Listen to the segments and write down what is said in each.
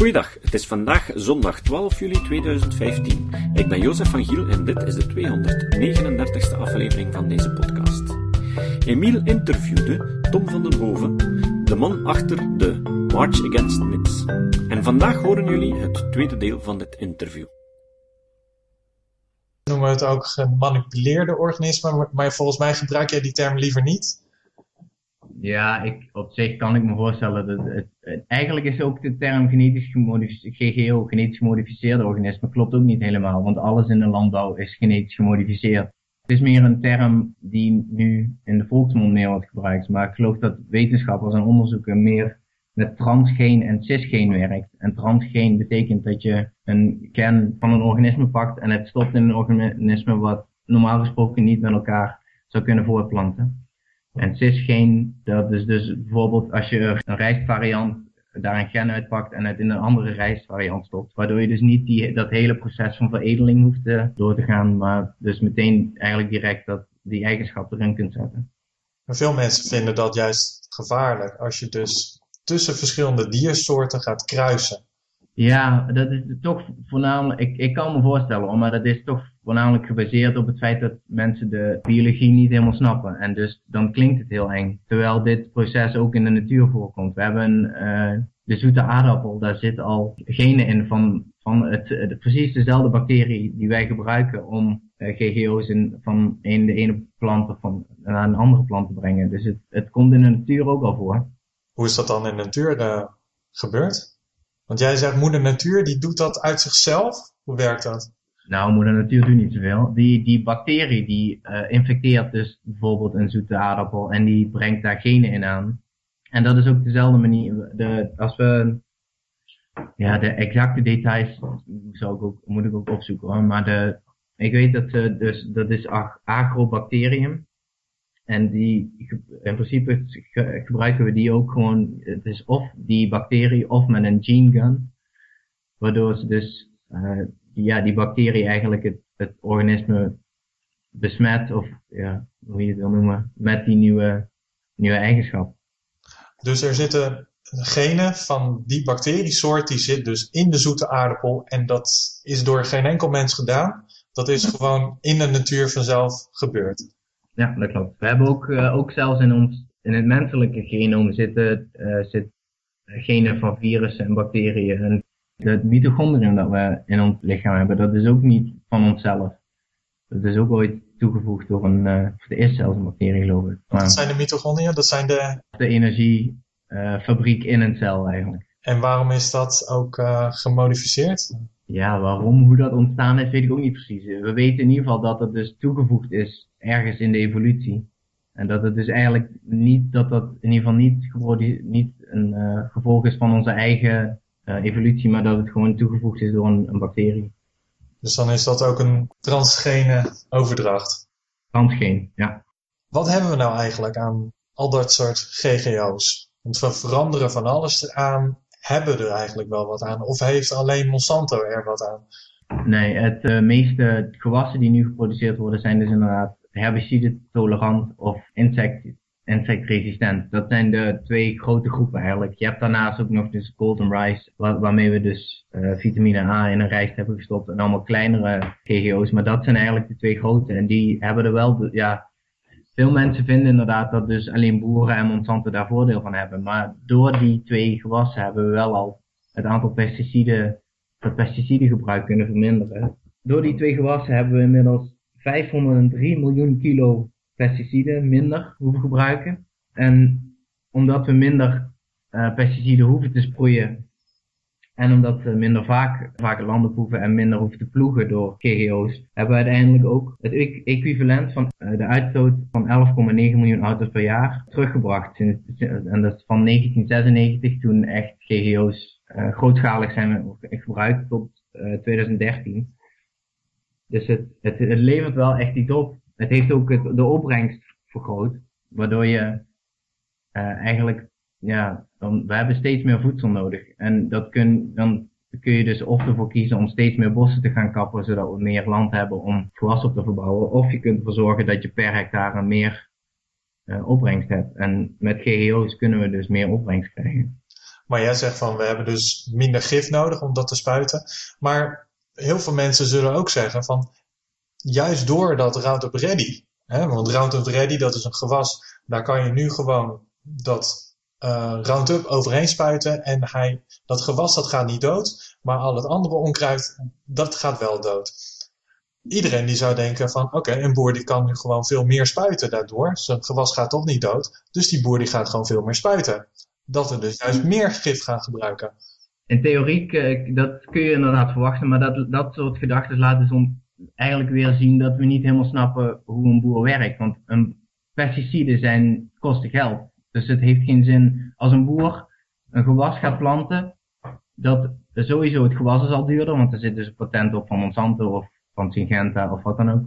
Goeiedag, het is vandaag zondag 12 juli 2015. Ik ben Jozef van Giel en dit is de 239ste aflevering van deze podcast. Emiel interviewde Tom van den Hoven, de man achter de March Against Myths. En vandaag horen jullie het tweede deel van dit interview. Noemen we het ook gemanipuleerde organismen, maar volgens mij gebruik jij die term liever niet. Ja, ik, op zich kan ik me voorstellen dat het, eigenlijk is ook de term genetisch GGO, genetisch gemodificeerde organismen, klopt ook niet helemaal, want alles in de landbouw is genetisch gemodificeerd. Het is meer een term die nu in de volksmond meer wordt gebruikt, maar ik geloof dat wetenschappers en onderzoeken meer met transgeen en cisgeen werkt. En transgeen betekent dat je een kern van een organisme pakt en het stopt in een organisme wat normaal gesproken niet met elkaar zou kunnen voortplanten. En cisgeen, dat is dus bijvoorbeeld als je een rijstvariant daar een gen uitpakt en het in een andere rijstvariant stopt. Waardoor je dus niet die, dat hele proces van veredeling hoeft te, door te gaan, maar dus meteen eigenlijk direct dat, die eigenschap erin kunt zetten. Maar veel mensen vinden dat juist gevaarlijk als je dus tussen verschillende diersoorten gaat kruisen. Ja, dat is toch voornamelijk, ik, ik kan me voorstellen, maar dat is toch voornamelijk gebaseerd op het feit dat mensen de biologie niet helemaal snappen. En dus dan klinkt het heel eng. Terwijl dit proces ook in de natuur voorkomt. We hebben uh, de zoete aardappel, daar zit al genen in van, van het, de, precies dezelfde bacterie die wij gebruiken om uh, GGO's in, van een, de ene plant van, naar een andere plant te brengen. Dus het, het komt in de natuur ook al voor. Hoe is dat dan in de natuur gebeurd? Want jij zegt moeder natuur, die doet dat uit zichzelf. Hoe werkt dat? Nou, moeder natuur doet niet zoveel. Die, die bacterie die uh, infecteert dus bijvoorbeeld een zoete aardappel en die brengt daar genen in aan. En dat is ook dezelfde manier. De, als we, ja, de exacte details zou ik ook, moet ik ook opzoeken hoor. Maar de, ik weet dat, uh, dus, dat is agrobacterium. En die, in principe gebruiken we die ook gewoon, het is of die bacterie of met een gene gun. Waardoor ze dus, uh, ja, die bacterie eigenlijk het, het organisme besmet, of ja, hoe je het wil noemen, met die nieuwe, nieuwe eigenschap. Dus er zitten genen van die bacteriesoort, die zit dus in de zoete aardappel en dat is door geen enkel mens gedaan. Dat is gewoon in de natuur vanzelf gebeurd. Ja, dat klopt. We hebben ook, uh, ook zelfs in ons, in het menselijke genoom zitten, uh, zit genen van virussen en bacteriën. En het mitochondrium dat we in ons lichaam hebben, dat is ook niet van onszelf. Dat is ook ooit toegevoegd door een, uh, de eerste zelfs een bacterie geloof ik. Maar, Wat zijn de mitochondria? Dat zijn de... De energiefabriek in een cel eigenlijk. En waarom is dat ook gemodificeerd? Ja, waarom, hoe dat ontstaan is, weet ik ook niet precies. We weten in ieder geval dat het dus toegevoegd is ergens in de evolutie. En dat het dus eigenlijk niet, dat dat in ieder geval niet, niet een uh, gevolg is van onze eigen evolutie, maar dat het gewoon toegevoegd is door een, een, bacterie. Dus dan is dat ook een transgene overdracht? Transgeen, ja. Wat hebben we nou eigenlijk aan al dat soort GGO's? Want we veranderen van alles eraan. Hebben we er eigenlijk wel wat aan? Of heeft alleen Monsanto er wat aan? Nee, het uh, meeste gewassen die nu geproduceerd worden zijn dus inderdaad herbicide tolerant of insect, insectresistent. Dat zijn de twee grote groepen eigenlijk. Je hebt daarnaast ook nog dus golden rice, waar, waarmee we dus uh, vitamine A in een rijst hebben gestopt en allemaal kleinere GGO's. Maar dat zijn eigenlijk de twee grote en die hebben er wel, ja, veel mensen vinden inderdaad dat dus alleen boeren en Monsanto daar voordeel van hebben. Maar door die twee gewassen hebben we wel al het aantal pesticiden, het pesticidengebruik kunnen verminderen. Door die twee gewassen hebben we inmiddels 503 miljoen kilo pesticiden minder hoeven gebruiken. En omdat we minder uh, pesticiden hoeven te sproeien en omdat we minder vaak, vaker landen proeven en minder hoeven te ploegen door GGO's, hebben we uiteindelijk ook het equivalent van uh, de uitstoot van 11,9 miljoen auto's per jaar teruggebracht. En dat is van 1996 toen echt GGO's uh, grootschalig zijn gebruikt tot 2013. Dus het, het, het levert wel echt iets op. Het heeft ook de opbrengst vergroot, waardoor je uh, eigenlijk, ja, dan, we hebben steeds meer voedsel nodig. En dat kun, dan kun je dus of ervoor kiezen om steeds meer bossen te gaan kappen, zodat we meer land hebben om gewas op te verbouwen. Of je kunt ervoor zorgen dat je per hectare meer uh, opbrengst hebt. En met GGO's kunnen we dus meer opbrengst krijgen. Maar jij zegt van we hebben dus minder gif nodig om dat te spuiten. Maar heel veel mensen zullen ook zeggen van juist door dat Roundup Ready, hè, want Roundup Ready dat is een gewas, daar kan je nu gewoon dat uh, Roundup overheen spuiten en hij, dat gewas dat gaat niet dood, maar al het andere onkruid dat gaat wel dood. Iedereen die zou denken van oké, een boer die kan nu gewoon veel meer spuiten daardoor, zijn gewas gaat toch niet dood, dus die boer die gaat gewoon veel meer spuiten. Dat we dus juist meer gif gaan gebruiken. In theorie, eh, dat kun je inderdaad verwachten, maar dat, dat soort gedachten laten ons eigenlijk weer zien dat we niet helemaal snappen hoe een boer werkt. Want een pesticiden zijn, kosten geld. Dus het heeft geen zin als een boer een gewas gaat planten, dat sowieso het gewas is al duurder, want er zit dus een patent op van Monsanto of van Syngenta of wat dan ook.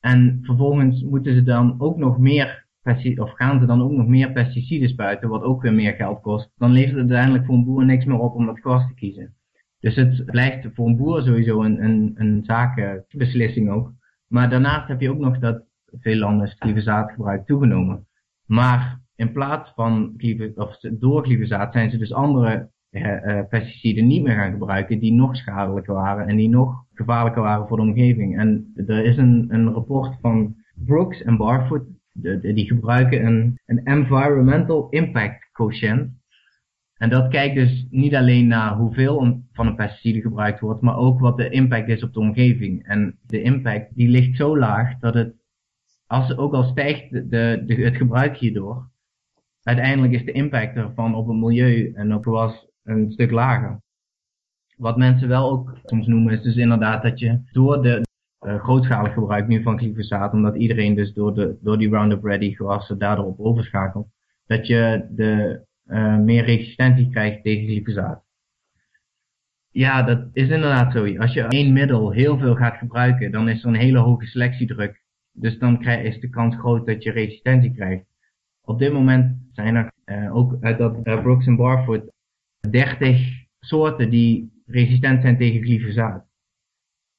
En vervolgens moeten ze dan ook nog meer of gaan ze dan ook nog meer pesticiden spuiten, wat ook weer meer geld kost, dan levert het uiteindelijk voor een boer niks meer op om dat gewas te kiezen. Dus het blijft voor een boer sowieso een, een, een zakenbeslissing ook. Maar daarnaast heb je ook nog dat veel landen het glyfosaatgebruik toegenomen. Maar in plaats van of door glyfosaat zijn ze dus andere uh, pesticiden niet meer gaan gebruiken die nog schadelijker waren en die nog gevaarlijker waren voor de omgeving. En er is een, een rapport van Brooks en Barfoot, die gebruiken een, een environmental impact quotient. En dat kijkt dus niet alleen naar hoeveel van een pesticide gebruikt wordt, maar ook wat de impact is op de omgeving. En de impact die ligt zo laag dat het, als, ook al stijgt de, de, het gebruik hierdoor, uiteindelijk is de impact ervan op het milieu en op gewas een stuk lager. Wat mensen wel ook soms noemen is dus inderdaad dat je door de uh, grootschalig gebruik nu van glyfosaat, omdat iedereen dus door, de, door die Roundup Ready gewassen daardoor op overschakelt, dat je de uh, meer resistentie krijgt tegen glyfosaat. Ja, dat is inderdaad zo. Als je één middel heel veel gaat gebruiken, dan is er een hele hoge selectiedruk. Dus dan is de kans groot dat je resistentie krijgt. Op dit moment zijn er uh, ook uit dat uh, Brooks en Barfoot 30 soorten die resistent zijn tegen glyfosaat.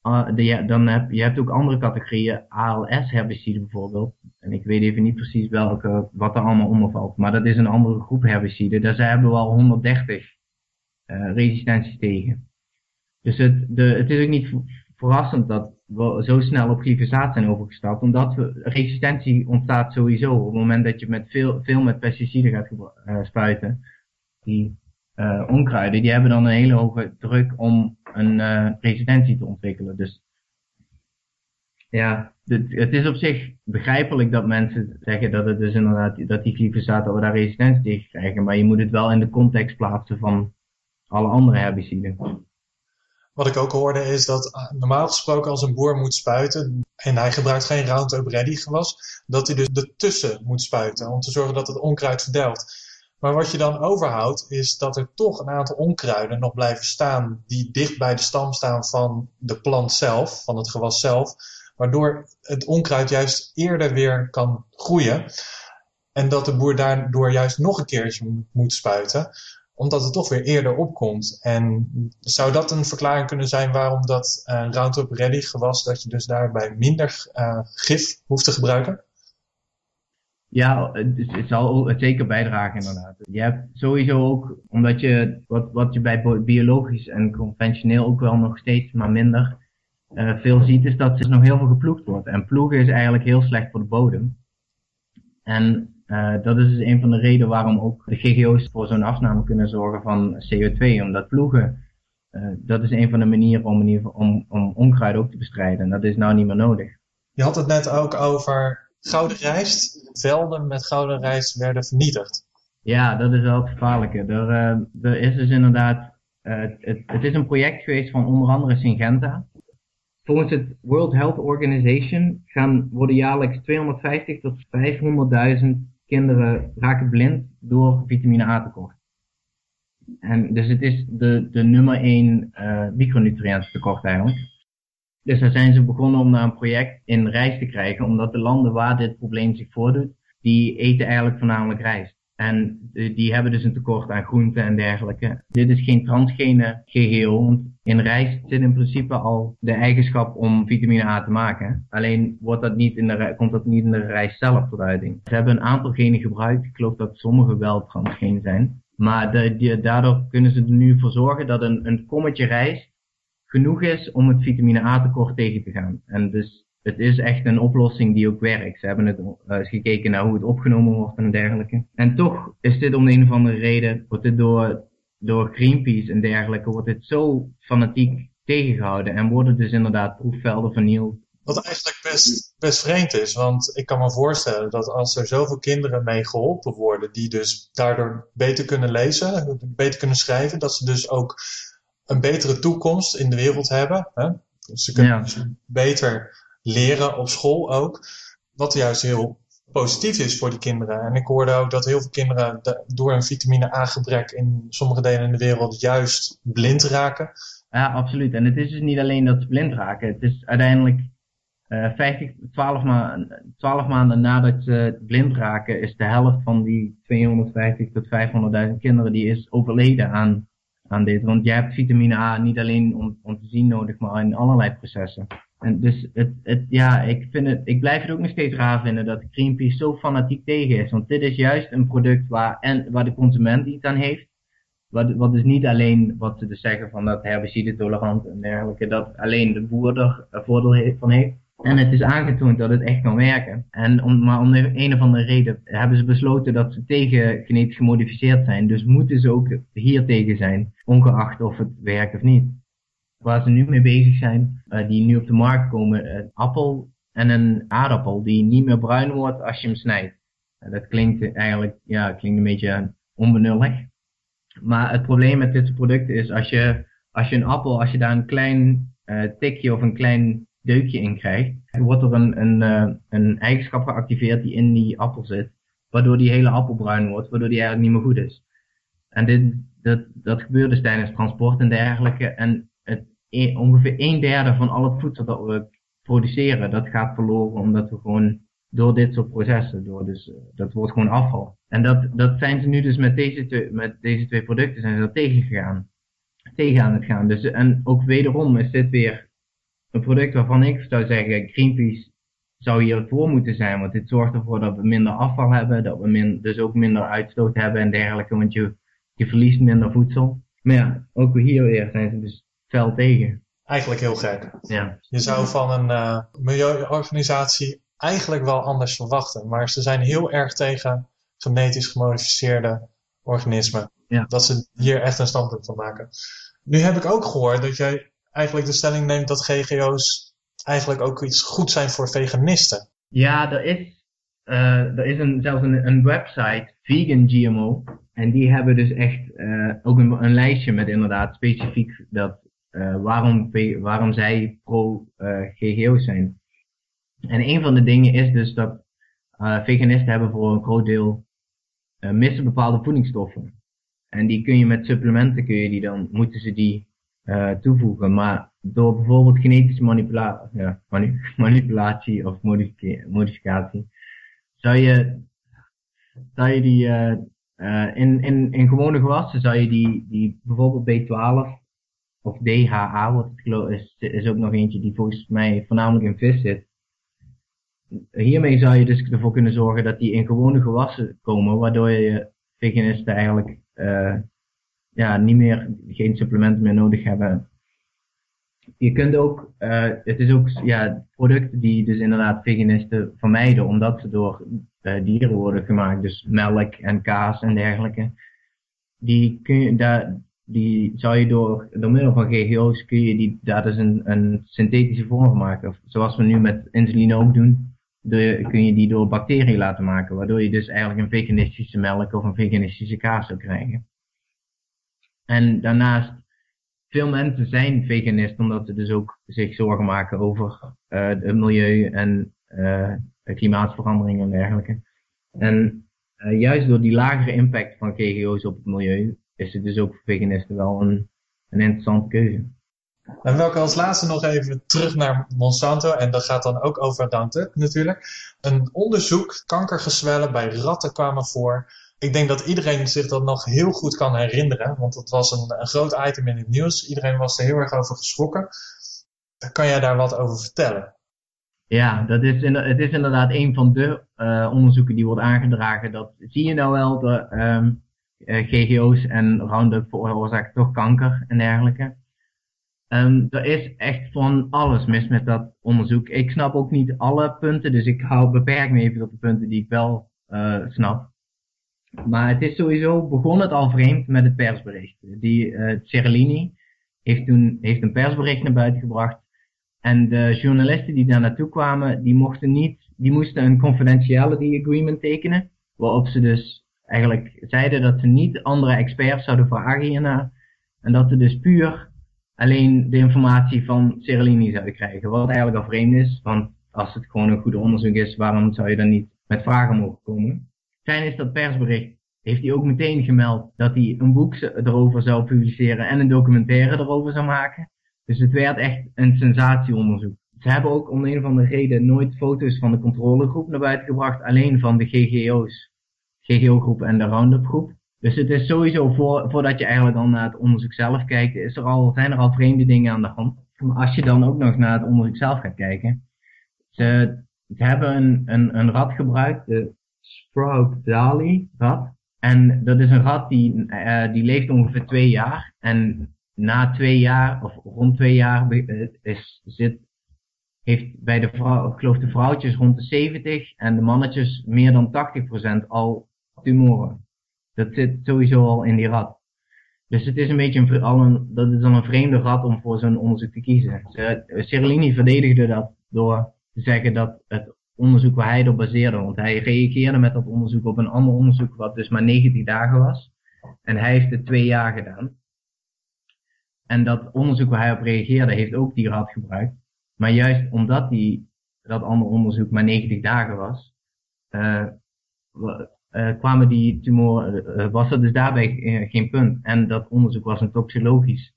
Uh, de, dan heb je hebt ook andere categorieën, ALS herbiciden bijvoorbeeld. En ik weet even niet precies welke, wat er allemaal onder valt. Maar dat is een andere groep herbiciden. Daar hebben we al 130 uh, resistenties tegen. Dus het, de, het is ook niet verrassend dat we zo snel op glyfosaat zijn overgestapt. Omdat we, resistentie ontstaat sowieso op het moment dat je met veel, veel met pesticiden gaat uh, spuiten. Die uh, onkruiden, die hebben dan een hele hoge druk om een uh, resistentie te ontwikkelen. Dus ja, het is op zich begrijpelijk dat mensen zeggen dat het dus inderdaad, dat die glyfosaat, dat we daar resistentie tegen krijgen. Maar je moet het wel in de context plaatsen van alle andere herbiciden. Wat ik ook hoorde is dat eh, normaal gesproken als een boer moet spuiten en hij gebruikt geen Roundup Ready gewas, dat hij dus ertussen moet spuiten om te zorgen dat het onkruid verdelgt. Maar wat je dan overhoudt is dat er toch een aantal onkruiden nog blijven staan die dicht bij de stam staan van de plant zelf, van het gewas zelf, waardoor het onkruid juist eerder weer kan groeien. En dat de boer daardoor juist nog een keertje moet spuiten, omdat het toch weer eerder opkomt. En zou dat een verklaring kunnen zijn waarom dat uh, Roundup Ready gewas, dat je dus daarbij minder uh, gif hoeft te gebruiken? Ja, het, zal zeker bijdragen inderdaad. Je hebt sowieso ook, omdat je, wat, wat je bij biologisch en conventioneel ook wel nog steeds, maar minder, uh, veel ziet, is dat er nog heel veel geploegd wordt. En ploegen is eigenlijk heel slecht voor de bodem. En uh, dat is dus een van de redenen waarom ook de GGO's voor zo'n afname kunnen zorgen van CO2. Omdat ploegen, uh, dat is een van de manieren om, om, om onkruid ook te bestrijden. En dat is nou niet meer nodig. Je had het net ook over gouden rijst, velden met gouden rijst werden vernietigd. Ja, dat is wel het gevaarlijke. Er, uh, er is dus inderdaad, uh, het, het, is een project geweest van onder andere Syngenta. Volgens het World Health Organization gaan, worden jaarlijks 250 tot 500.000 kinderen raken blind door vitamine A tekort. En dus het is de, de nummer 1 uh, micronutriënt tekort eigenlijk. Dus daar zijn ze begonnen om naar een project in rijst te krijgen, omdat de landen waar dit probleem zich voordoet, die eten eigenlijk voornamelijk rijst. En die hebben dus een tekort aan groenten en dergelijke. Dit is geen transgene GGO, want in rijst zit in principe al de eigenschap om vitamine A te maken. Alleen wordt dat niet in de, komt dat niet in de rijst zelf tot uiting. Ze hebben een aantal genen gebruikt. Ik geloof dat sommige wel transgeen zijn. Maar daardoor kunnen ze er nu voor zorgen dat een, een kommetje rijst genoeg is om het vitamine A tekort tegen te gaan. En dus het is echt een oplossing die ook werkt. Ze hebben het uh, gekeken naar hoe het opgenomen wordt en dergelijke. En toch is dit om de een of andere reden, wordt dit door, door Greenpeace en dergelijke, wordt dit zo fanatiek tegengehouden en worden dus inderdaad proefvelden vernield. Wat eigenlijk best, best vreemd is, want ik kan me voorstellen dat als er zoveel kinderen mee geholpen worden, die dus daardoor beter kunnen lezen, beter kunnen schrijven, dat ze dus ook een betere toekomst in de wereld hebben. Hè? Ze kunnen dus beter leren op school ook. Wat juist heel positief is voor die kinderen. En ik hoorde ook dat heel veel kinderen door een vitamine A gebrek in sommige delen in de wereld juist blind raken. Ja, absoluut. En het is dus niet alleen dat ze blind raken. Het is uiteindelijk uh, 50, 12, ma 12 maanden nadat ze blind raken, is de helft van die 250 tot 500.000 kinderen die is overleden aan, aan dit. Want je hebt vitamine A niet alleen om, om te zien nodig, maar in allerlei processen. En dus het, het, ja, ik vind het, ik blijf het ook nog steeds raar vinden dat Greenpeace zo fanatiek tegen is. Want dit is juist een product waar, en, waar de consument iets aan heeft. Wat, wat dus niet alleen wat ze dus zeggen van dat herbicide tolerant en dergelijke, dat alleen de boer er voordeel van heeft. En het is aangetoond dat het echt kan werken. En om, maar om een of andere reden hebben ze besloten dat ze tegen genetisch gemodificeerd zijn. Dus moeten ze ook hier tegen zijn, ongeacht of het werkt of niet waar ze nu mee bezig zijn, uh, die nu op de markt komen, een appel en een aardappel die niet meer bruin wordt als je hem snijdt. Uh, dat klinkt eigenlijk, ja, klinkt een beetje onbenullig. Maar het probleem met dit product is als je, als je een appel, als je daar een klein uh, tikje of een klein deukje in krijgt, wordt er een, een, een eigenschap geactiveerd die in die appel zit, waardoor die hele appel bruin wordt, waardoor die eigenlijk niet meer goed is. En dit, dat, dat gebeurt dus tijdens transport en dergelijke. En ongeveer een derde van al het voedsel dat we produceren, dat gaat verloren omdat we gewoon door dit soort processen, door dus, uh, dat wordt gewoon afval. En dat, dat zijn ze nu dus met deze, twee, met deze twee producten zijn ze er tegen gegaan. Tegen aan het gaan. Dus, en ook wederom is dit weer een product waarvan ik zou zeggen, Greenpeace zou hier voor moeten zijn, want dit zorgt ervoor dat we minder afval hebben, dat we min, dus ook minder uitstoot hebben en dergelijke, want je, je verliest minder voedsel. Maar ja, ook hier weer zijn ze dus fel tegen. Eigenlijk heel gek. Ja. Je zou van een uh, milieuorganisatie eigenlijk wel anders verwachten. Maar ze zijn heel erg tegen genetisch gemodificeerde organismen. Ja. Dat ze hier echt een standpunt van maken. Nu heb ik ook gehoord dat jij eigenlijk de stelling neemt dat GGO's eigenlijk ook iets goed zijn voor veganisten. Ja, er is, uh, er is een, zelfs een, een website, Vegan GMO. En die hebben dus echt uh, ook een, een lijstje met inderdaad specifiek dat uh, waarom, waarom zij pro-GGO's zijn. En een van de dingen is dus dat veganisten hebben voor een groot deel missen bepaalde voedingsstoffen. En die kun je met supplementen kun je die dan, moeten ze die uh, toevoegen. Maar door bijvoorbeeld genetische ja, mani manipulatie of modificatie, zou je, zou je die, uh, in, in, in gewone gewassen zou je die, die bijvoorbeeld B12 of DHA, wat het is, is ook nog eentje die volgens mij voornamelijk in vis zit. Hiermee zou je dus ervoor kunnen zorgen dat die in gewone gewassen komen, waardoor je veganisten eigenlijk ja, niet meer, geen supplementen meer nodig hebben. Je kunt ook, uh, het is ook ja, producten die dus inderdaad veganisten vermijden, omdat ze door uh, dieren worden gemaakt, dus melk en kaas en dergelijke. Die kun je, daar, die zou je door, door middel van GGO's kun je die, daar dus een, een synthetische vorm van maken. Zoals we nu met insuline ook doen, de, kun je die door bacteriën laten maken. Waardoor je dus eigenlijk een veganistische melk of een veganistische kaas zou krijgen. En daarnaast, veel mensen zijn veganist omdat ze dus ook zich zorgen maken over uh, het milieu en uh, klimaatverandering en dergelijke. En uh, juist door die lagere impact van GGO's op het milieu is het dus ook voor veganisten wel een, een interessante keuze. Dan wil ik als laatste nog even terug naar Monsanto. En dat gaat dan ook over Roundup natuurlijk. Een onderzoek, kankergezwellen bij ratten kwamen voor. Ik denk dat iedereen zich dat nog heel goed kan herinneren. Want het was een, een groot item in het nieuws. Iedereen was er heel erg over geschrokken. Kan jij daar wat over vertellen? Ja, dat is, het is inderdaad een van de uh, onderzoeken die wordt aangedragen. Dat zie je nou wel. De, um, GGO's en Roundup veroorzaakt toch kanker en dergelijke. Um, er is echt van alles mis met dat onderzoek. Ik snap ook niet alle punten, dus ik hou beperk me even tot de punten die ik wel uh, snap. Maar het is sowieso, begon het al vreemd met het persbericht. Die uh, Cerellini heeft toen heeft een persbericht naar buiten gebracht. En de journalisten die daar naartoe kwamen, die mochten niet, die moesten een confidentiality agreement tekenen. Waarop ze dus eigenlijk zeiden dat ze niet andere experts zouden vragen hierna. En dat ze dus puur alleen de informatie van Cerellini zouden krijgen. Wat eigenlijk al vreemd is, want als het gewoon een goed onderzoek is, waarom zou je dan niet met vragen mogen komen? Fijn is dat persbericht, heeft hij ook meteen gemeld dat hij een boek erover zou publiceren en een documentaire erover zou maken. Dus het werd echt een sensatieonderzoek. Ze hebben ook om een of andere reden nooit foto's van de controlegroep naar buiten gebracht, alleen van de GGO's. GGO-groep en de Roundup-groep. Dus het is sowieso, voor, voordat je eigenlijk al naar het onderzoek zelf kijkt, is er al, zijn er al vreemde dingen aan de hand. Maar als je dan ook nog naar het onderzoek zelf gaat kijken, ze, ze hebben een, een, een rat gebruikt, de Sprout Dali rat. En dat is een rat die, uh, die leeft ongeveer twee jaar. En na twee jaar, of rond twee jaar, is, zit, heeft bij de vrouw, ik geloof de vrouwtjes rond de 70 en de mannetjes meer dan 80% al tumoren. Dat zit sowieso al in die rat. Dus het is een beetje een, al een, dat is dan een vreemde rat om voor zo'n onderzoek te kiezen. Cerellini verdedigde dat door te zeggen dat het onderzoek waar hij op baseerde, want hij reageerde met dat onderzoek op een ander onderzoek wat dus maar 19 dagen was. En hij heeft het twee jaar gedaan. En dat onderzoek waar hij op reageerde heeft ook die rat gebruikt. Maar juist omdat die, dat andere onderzoek maar 90 dagen was, uh, uh, kwamen die tumoren, uh, was er dus daarbij geen punt. En dat onderzoek was een toxologisch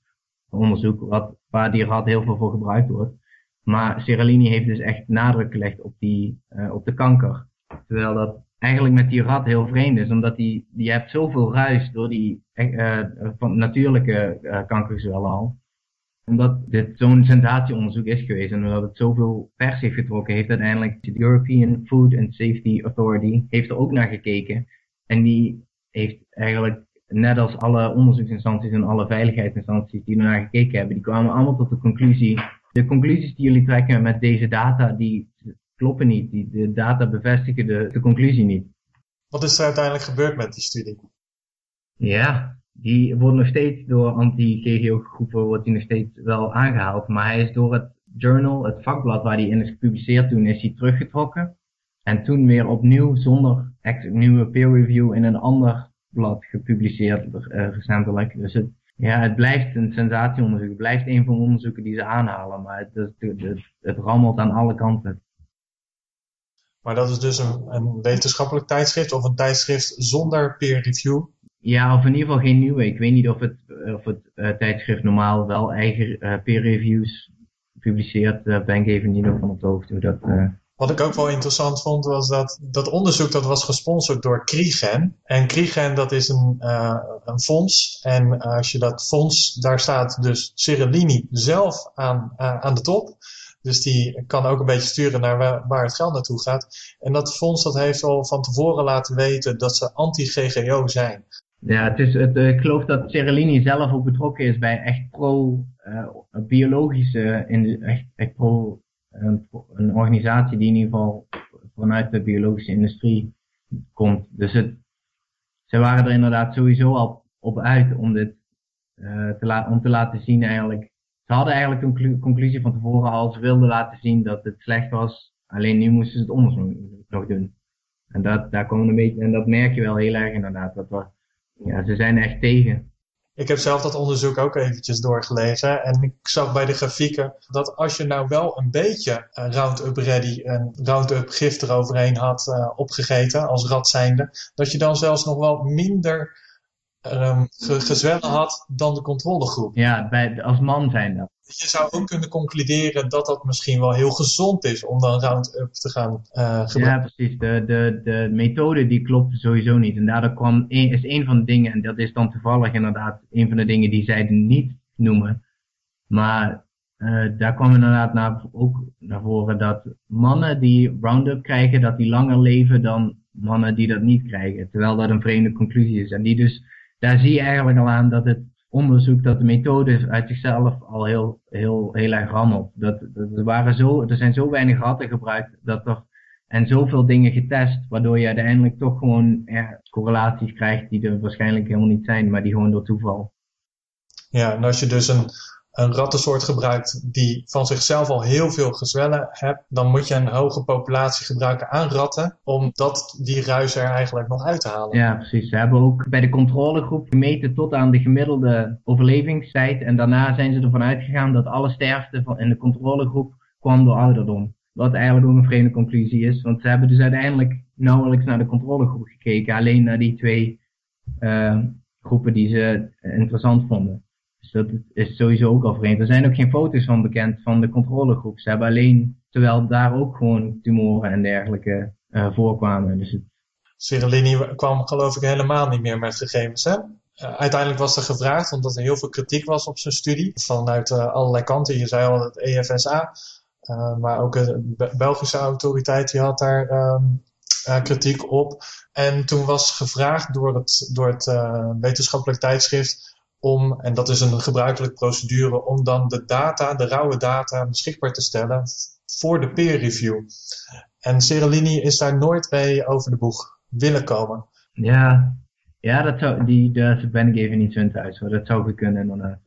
onderzoek, wat, waar die rat heel veel voor gebruikt wordt. Maar Cerellini heeft dus echt nadruk gelegd op, die, op de kanker. Terwijl dat eigenlijk met die rat heel vreemd is, omdat die, die hebt zoveel ruis door die van natuurlijke kankerzwellen al omdat dit zo'n sensatieonderzoek is geweest en omdat het zoveel pers heeft getrokken, heeft uiteindelijk de European Food and Safety Authority heeft er ook naar gekeken. En die heeft eigenlijk, net als alle onderzoeksinstanties en alle veiligheidsinstanties die er naar gekeken hebben, die kwamen allemaal tot de conclusie, de conclusies die jullie trekken met deze data, die kloppen niet. Die, de data bevestigen de, de conclusie niet. Wat is er uiteindelijk gebeurd met die studie? Ja, die wordt nog steeds door anti-GGO-groepen wordt die nog steeds wel aangehaald. Maar hij is door het journal, het vakblad waar hij in is gepubliceerd toen, is hij teruggetrokken. En toen weer opnieuw zonder nieuwe peer review in een ander blad gepubliceerd uh, recentelijk. Dus het, ja, het blijft een sensatieonderzoek. Het blijft een van de onderzoeken die ze aanhalen. Maar het, het, het, het rammelt aan alle kanten. Maar dat is dus een, een wetenschappelijk tijdschrift of een tijdschrift zonder peer review? Ja, of in ieder geval geen nieuwe. Ik weet niet of het, of het uh, tijdschrift normaal wel eigen uh, peer reviews publiceert. Daar ben ik even niet van op de hoogte hoe dat... Uh... Wat ik ook wel interessant vond was dat dat onderzoek dat was gesponsord door Kriegen. En Kriegen dat is een, een fonds. En als je dat fonds, daar staat dus Cerellini zelf aan, aan de top. Dus die kan ook een beetje sturen naar waar, het geld naartoe gaat. En dat fonds dat heeft al van tevoren laten weten dat ze anti-GGO zijn. Ja, het is, het, ik geloof dat Cerellini zelf ook betrokken is bij echt pro-biologische, uh, echt, echt pro, een, een organisatie die in ieder geval vanuit de biologische industrie komt. Dus het, ze waren er inderdaad sowieso al op uit om dit uh, te, om te laten zien eigenlijk. Ze hadden eigenlijk een conclusie van tevoren al, ze wilden laten zien dat het slecht was, alleen nu moesten ze het onderzoek nog doen. En dat, daar komen een beetje, en dat merk je wel heel erg inderdaad, dat ja, ze zijn echt tegen. Ik heb zelf dat onderzoek ook eventjes doorgelezen. En ik zag bij de grafieken dat als je nou wel een beetje Roundup Ready en Roundup gif eroverheen had uh, opgegeten als rat zijnde, dat je dan zelfs nog wel minder um, gezwellen had dan de controlegroep. Ja, bij, als man zijn dat je zou ook kunnen concluderen dat dat misschien wel heel gezond is om dan Roundup te gaan uh, gebruiken. Ja, precies. De, de, de methode die klopt sowieso niet. En daardoor kwam, is een van de dingen, en dat is dan toevallig inderdaad een van de dingen die zij niet noemen. Maar uh, daar kwam inderdaad naar, ook naar voren dat mannen die Roundup krijgen, dat die langer leven dan mannen die dat niet krijgen. Terwijl dat een vreemde conclusie is. En die dus, daar zie je eigenlijk al aan dat het onderzoek, dat de methode uit zichzelf al heel, heel, heel erg rammelt. Dat, er, waren zo, er zijn zo weinig ratten gebruikt dat er, en zoveel dingen getest, waardoor je uiteindelijk toch gewoon correlaties krijgt die er waarschijnlijk helemaal niet zijn, maar die gewoon door toeval. Ja, en als je dus een een rattensoort gebruikt die van zichzelf al heel veel gezwellen hebt, dan moet je een hoge populatie gebruiken aan ratten om dat, die ruis er eigenlijk nog uit te halen. Ja, precies. We hebben ook bij de controlegroep gemeten tot aan de gemiddelde overlevingstijd en daarna zijn ze ervan uitgegaan dat alle sterfte van in de controlegroep kwam door ouderdom. Wat eigenlijk ook een vreemde conclusie is, want ze hebben dus uiteindelijk nauwelijks naar de controlegroep gekeken, alleen naar die twee uh, groepen die ze interessant vonden. Dat is sowieso ook al vreemd. Er zijn ook geen foto's van bekend van de controlegroep. Ze hebben alleen, terwijl daar ook gewoon tumoren en dergelijke uh, voorkwamen. Dus het... kwam geloof ik helemaal niet meer met gegevens, hè? Uh, uiteindelijk was er gevraagd, omdat er heel veel kritiek was op zijn studie. Vanuit uh, allerlei kanten. Je zei al het EFSA. maar ook de Belgische autoriteit die had daar um, kritiek op. En toen was gevraagd door het, door het wetenschappelijk tijdschrift om, en dat is een gebruikelijke procedure, om dan de data, de rauwe data, beschikbaar te stellen voor de peer review. En Cerellini is daar nooit mee over de boeg willen komen. Ja, ja dat zou, die, daar ben ik even niet zo in thuis hoor. Dat zou kunnen inderdaad.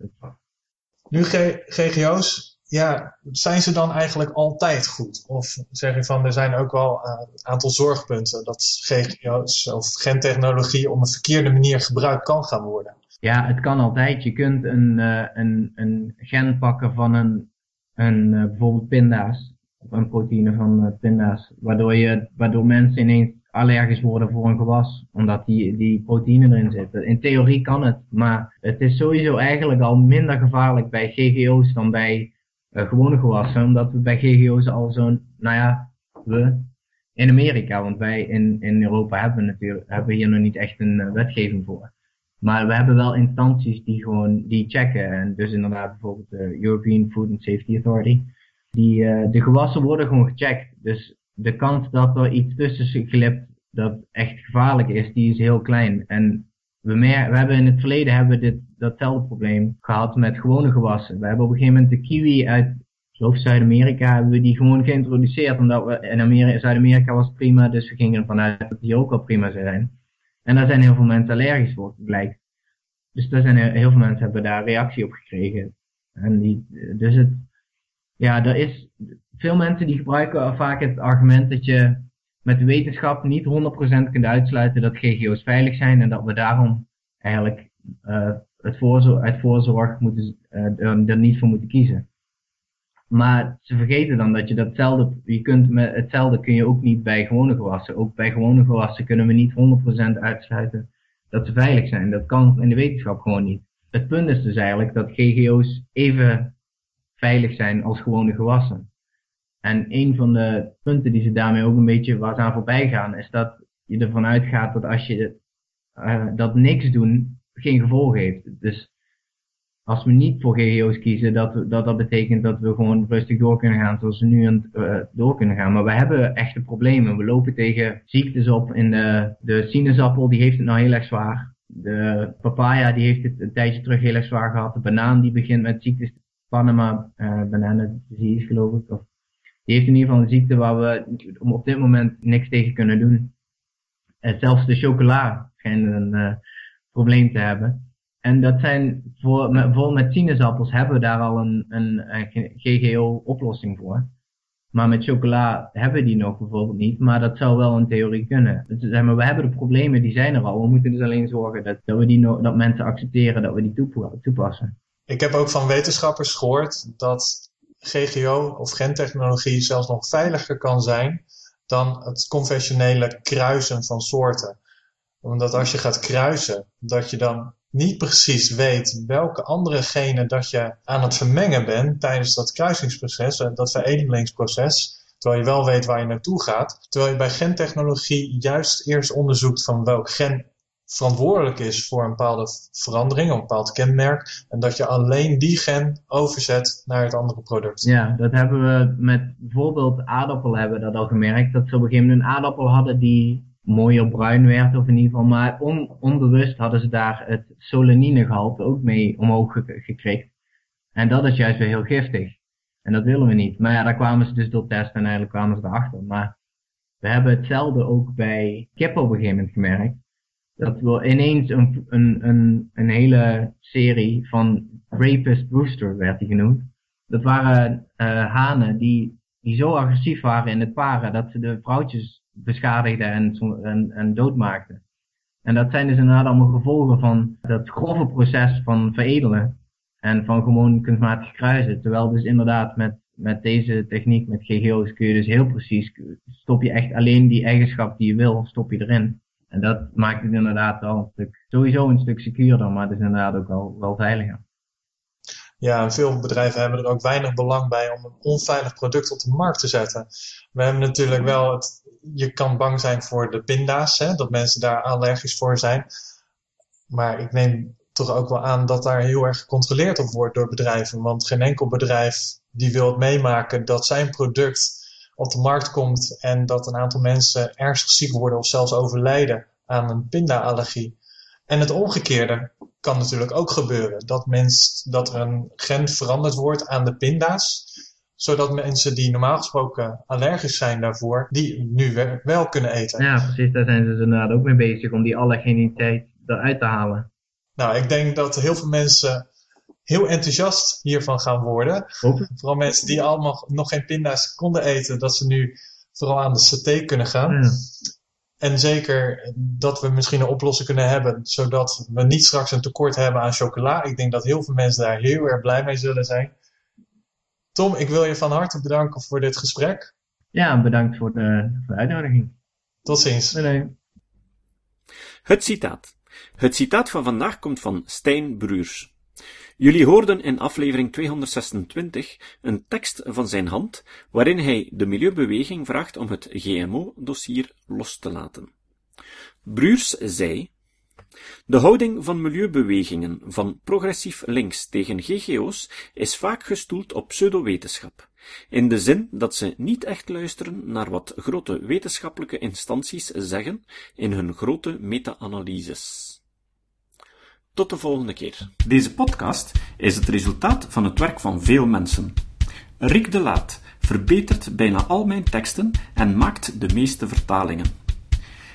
Nu GGO's, ja, zijn ze dan eigenlijk altijd goed? Of zeg je van, er zijn ook wel een aantal zorgpunten dat GGO's of gentechnologie op een verkeerde manier gebruikt kan gaan worden? Ja, het kan altijd. Je kunt een, uh, een, een gen pakken van een, een uh, bijvoorbeeld pinda's. Of een proteïne van uh, pinda's. Waardoor, je, waardoor mensen ineens allergisch worden voor een gewas. Omdat die, die proteïne erin zitten. In theorie kan het. Maar het is sowieso eigenlijk al minder gevaarlijk bij GGO's dan bij gewone gewassen. Omdat we bij GGO's al zo'n, nou ja, we in Amerika. Want wij in, in Europa hebben, natuurlijk, hebben hier nog niet echt een wetgeving voor. Maar we hebben wel instanties die gewoon die checken. En dus inderdaad bijvoorbeeld de European Food and Safety Authority. Die, uh, de gewassen worden gewoon gecheckt. Dus de kans dat er iets tussen glipt dat echt gevaarlijk is, die is heel klein. En we, we hebben in het verleden hebben dit, datzelfde probleem gehad met gewone gewassen. We hebben op een gegeven moment de kiwi uit Zuid-Amerika hebben we die gewoon geïntroduceerd. Omdat we in Amerika, Zuid-Amerika was prima, dus we gingen ervan uit dat die ook al prima zijn. En daar zijn heel veel mensen allergisch voor, blijkt. Dus daar zijn heel veel mensen hebben daar reactie op gekregen. En die, dus het, ja, er is, veel mensen die gebruiken vaak het argument dat je met wetenschap niet 100% kunt uitsluiten dat GGO's veilig zijn en dat we daarom eigenlijk uh, het voorzorg, uit voorzorg moeten, uh, er niet voor moeten kiezen. Maar ze vergeten dan dat je datzelfde, je kunt met hetzelfde kun je ook niet bij gewone gewassen. Ook bij gewone gewassen kunnen we niet 100% uitsluiten dat ze veilig zijn. Dat kan in de wetenschap gewoon niet. Het punt is dus eigenlijk dat GGO's even veilig zijn als gewone gewassen. En een van de punten die ze daarmee ook een beetje was aan voorbij gaan, is dat je ervan uitgaat dat als je uh, dat niks doen geen gevolg heeft. Dus als we niet voor GGO's kiezen, dat, dat dat betekent dat we gewoon rustig door kunnen gaan zoals we nu aan uh, door kunnen gaan. Maar we hebben echte problemen. We lopen tegen ziektes op in de, de sinaasappel, die heeft het nou heel erg zwaar. De papaya, die heeft het een tijdje terug heel erg zwaar gehad. De banaan, die begint met ziektes, Panama uh, banana disease geloof ik. Of, die heeft in ieder geval een ziekte waar we op dit moment niks tegen kunnen doen. Uh, zelfs de chocola schijnt een uh, probleem te hebben. En dat zijn, voor, met, bijvoorbeeld met sinaasappels hebben we daar al een, een, een GGO-oplossing voor. Maar met chocola hebben we die nog bijvoorbeeld niet, maar dat zou wel in theorie kunnen. Dus, zeg maar, we hebben de problemen, die zijn er al. We moeten dus alleen zorgen dat, dat, we die dat mensen accepteren dat we die toepassen. Ik heb ook van wetenschappers gehoord dat GGO of gentechnologie zelfs nog veiliger kan zijn dan het conventionele kruisen van soorten. Omdat als je gaat kruisen, dat je dan niet precies weet welke andere genen dat je aan het vermengen bent tijdens dat kruisingsproces, eh, dat veredelingsproces, terwijl je wel weet waar je naartoe gaat. Terwijl je bij gentechnologie juist eerst onderzoekt van welk gen verantwoordelijk is voor een bepaalde verandering, een bepaald kenmerk, en dat je alleen die gen overzet naar het andere product. Ja, dat hebben we met bijvoorbeeld aardappelen hebben dat al gemerkt, dat ze op een gegeven moment een aardappel hadden die mooier bruin werd of in ieder geval. Maar onbewust hadden ze daar het solaninegehalte ook mee omhoog gekregen. En dat is juist weer heel giftig. En dat willen we niet. Maar ja, daar kwamen ze dus door testen en eigenlijk kwamen ze erachter. Maar we hebben hetzelfde ook bij kip op een gegeven moment gemerkt. Dat we ineens een, een, een, een hele serie van Rapist Rooster werd die genoemd. Dat waren uh, hanen die, die zo agressief waren in het paren dat ze de vrouwtjes beschadigden en, en, en doodmaakten. En dat zijn dus inderdaad allemaal gevolgen van dat grove proces van veredelen en van gewoon kunstmatig kruisen. Terwijl dus inderdaad met, met deze techniek, met GGO's, kun je dus heel precies, stop je echt alleen die eigenschap die je wil, stop je erin. En dat maakt het inderdaad wel een stuk, sowieso een stuk secuurder, maar het is inderdaad ook wel, wel veiliger. Ja, veel bedrijven hebben er ook weinig belang bij om een onveilig product op de markt te zetten. We hebben natuurlijk wel, het, je kan bang zijn voor de pinda's, hè, dat mensen daar allergisch voor zijn. Maar ik neem toch ook wel aan dat daar heel erg gecontroleerd op wordt door bedrijven. Want geen enkel bedrijf die wil meemaken dat zijn product op de markt komt en dat een aantal mensen ernstig ziek worden of zelfs overlijden aan een pinda-allergie. En het omgekeerde kan natuurlijk ook gebeuren. Dat, mens, dat er een gen veranderd wordt aan de pinda's. Zodat mensen die normaal gesproken allergisch zijn daarvoor, die nu wel kunnen eten. Ja, precies. Daar zijn ze dus inderdaad ook mee bezig om die allergeniteit eruit te halen. Nou, ik denk dat heel veel mensen heel enthousiast hiervan gaan worden. Vooral mensen die allemaal nog geen pinda's konden eten, dat ze nu vooral aan de saté kunnen gaan. Ja. En zeker dat we misschien een oplossing kunnen hebben, zodat we niet straks een tekort hebben aan chocola. Ik denk dat heel veel mensen daar heel erg blij mee zullen zijn. Tom, ik wil je van harte bedanken voor dit gesprek. Ja, bedankt voor de, voor de uitnodiging. Tot ziens. Nee, nee. Het citaat. Het citaat van vandaag komt van Stijn Bruurs. Jullie hoorden in aflevering 226 een tekst van zijn hand, waarin hij de milieubeweging vraagt om het GMO-dossier los te laten. Bruurs zei, de houding van milieubewegingen van progressief links tegen GGO's is vaak gestoeld op pseudowetenschap, in de zin dat ze niet echt luisteren naar wat grote wetenschappelijke instanties zeggen in hun grote meta-analyses. Tot de volgende keer. Deze podcast is het resultaat van het werk van veel mensen. Rick de Laat verbetert bijna al mijn teksten en maakt de meeste vertalingen.